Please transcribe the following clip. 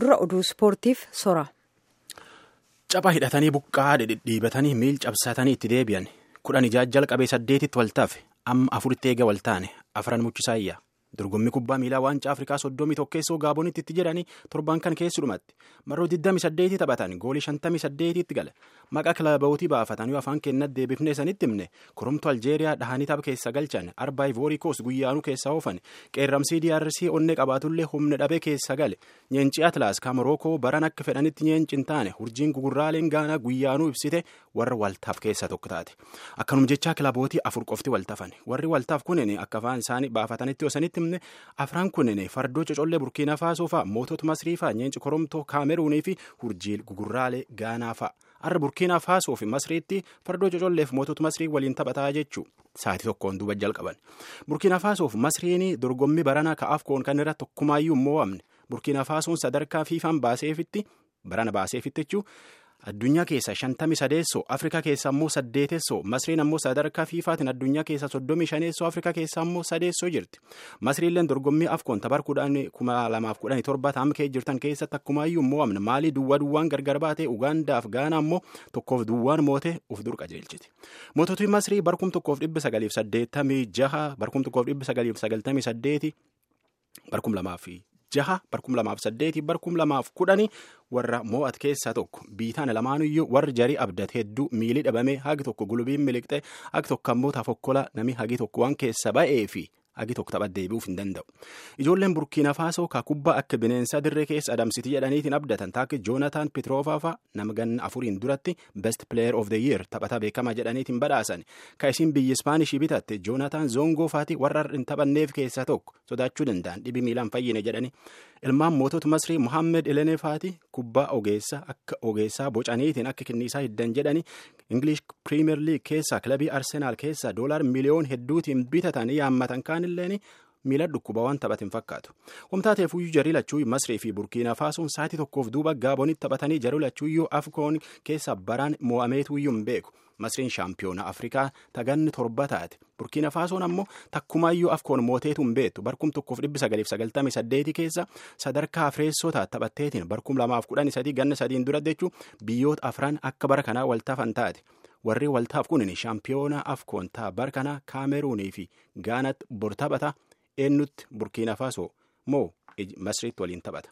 Dura oduu ispoortiif sora. Capha hidhatanii buqqaa dhidhiibatanii miil cabsatanii itti deebi'an kudhan ijaa jalqabee saddeetitti waltaaf amma afuritti eega waltaane afran muchisaayya dorgommii kubbaa miilaa waancaa afrikaa soddomii tokkeessoo gaabonitti itti jedhanii torban kan keessumatti marroo 28 taphatan goolii 58tti gala. Maqaa kilabootii baafatan yoo afaan kennat deebifnee sanitti himne koromtu aljeeriyaa dhahanii tapha keessa galchan arbaa ivoorii koos guyyaanuu keessaa oofan qeerramsii DRC onnee qabaatullee humna dhabee keessa gale. Nyeencii atlaas ka morookoo baran akka fedhanitti nyeencin taane hurjiin gugurraaleen gaanaa guyyaanuu ibsite warra waltaaf keessa tokko taate. Akkanum jechaa kilabootii afur qofti waltafan warri waltaaf kunin akka afaan isaanii baafatanitti himne afraan kunin fardoo cocollee burkiinaa faasoo fa'a mootota masrii fa'a nyeenci koromtoo kaameruunii fi hurjii gugurraalee gaanaa fa'a har'a burkiinaa faasoo fi masriitti fardoo cocolleef mootota masrii waliin taphataa jechuu sa'aatii tokkoon duuba jalqaban. Burkiinaa faasoo fi masriin dorgommii baranaa ka'aaf koon kan irra tokkumaayyuu hin mo'amne burkiinaa faasoon sadarkaa fiifaan baaseefitti barana baaseefitti jechuu addunyaa keessa shantamii sadeessoo afrikaa keessa ammoo saddeetessoo masriin ammoo sadarkaa fiifaatiin addunyaa keessa soddomii shaneessoo afrikaa keessa ammoo sadeessoo jirti. Masriilleen dorgommii afkoon kudhanii torba taamkee jirtan keessatti akkumaayyuu mo'amne maalii duwwaa duwwaan gargar baatee ugaandaaf gaana ammoo tokkoof duwwaan moote uf dur qajeelchiti. Moototni masrii barkum tokkoof dhibba sagaliif saddeettamii jaha barkum tokkoof dhibba sagaliif sagaltamii saddeeti barkum lamaaf jaha barkum lamaaf saddeeti barkum lamaaf kudhanii warra mo'at keessaa tokko biitaan lamaanuyyuu warri jarii abdat hedduu miilii dhabamee hagi tokko gulubiin miliqxe hagi tokko ammoo tafokkola nami hagi tokko waan keessa ba'ee fi hagi tokko tapha deebi'uuf hin danda'u. Ijoolleen burkiina faasoo ka kubbaa akka bineensaa dirree keessa adamsiti jedhaniitiin abdatan taakki joonataan pitroofaafa nama ganna afuriin duratti best player of the year taphataa beekamaa jedhaniitiin badhaasan ka isin biyya ispaanishii bitatte joonataan zoongoo faati warra hin taphanneef keessaa tokko sodaachuu danda'an. Dhibi miilaan fayyine jedhani. Ilmaan mootota masrii mohaammed elenee faati kubbaa ogeessa akka ogeessaa bocaniitiin akka kenniisaa hiddan jedhani ingilish piriimeer liig keessaa kilabii arsenaal keessaa doolaar miliyoon hedduutiin bitatanii yaammatan kaanilleen miila dhukkuba waan taphatin fakkaatu. Wamtaateef uyyuu jarii lachuuyyuu masrii fi burkiina faasoon saatii tokkoof duuba gaabonitti taphatanii jarii lachuuyyuu afkoon keessa baraan mo'ameetuyyuu hin beeku masriin shaampiyoona afrikaa taganni torba taate. Burkiina faasoon ammoo takkumaayyuu afkoon mooteetu hin beektu barkum tokkoof dhibbi sagaliif sagaltamii saddeeti keessa sadarkaa afreessoo taphatteetiin barkum lamaaf kudhanii sadii ganna sadiin dura jechuun biyyoota afran akka bara kanaa waltaafan taate. Warri waltaaf kunin shaampiyoona afkoon taa. Bara kanaa kaameruunii fi gaanatti bor taphata eenyutti burkiina faasoo moo masriitti waliin taphata.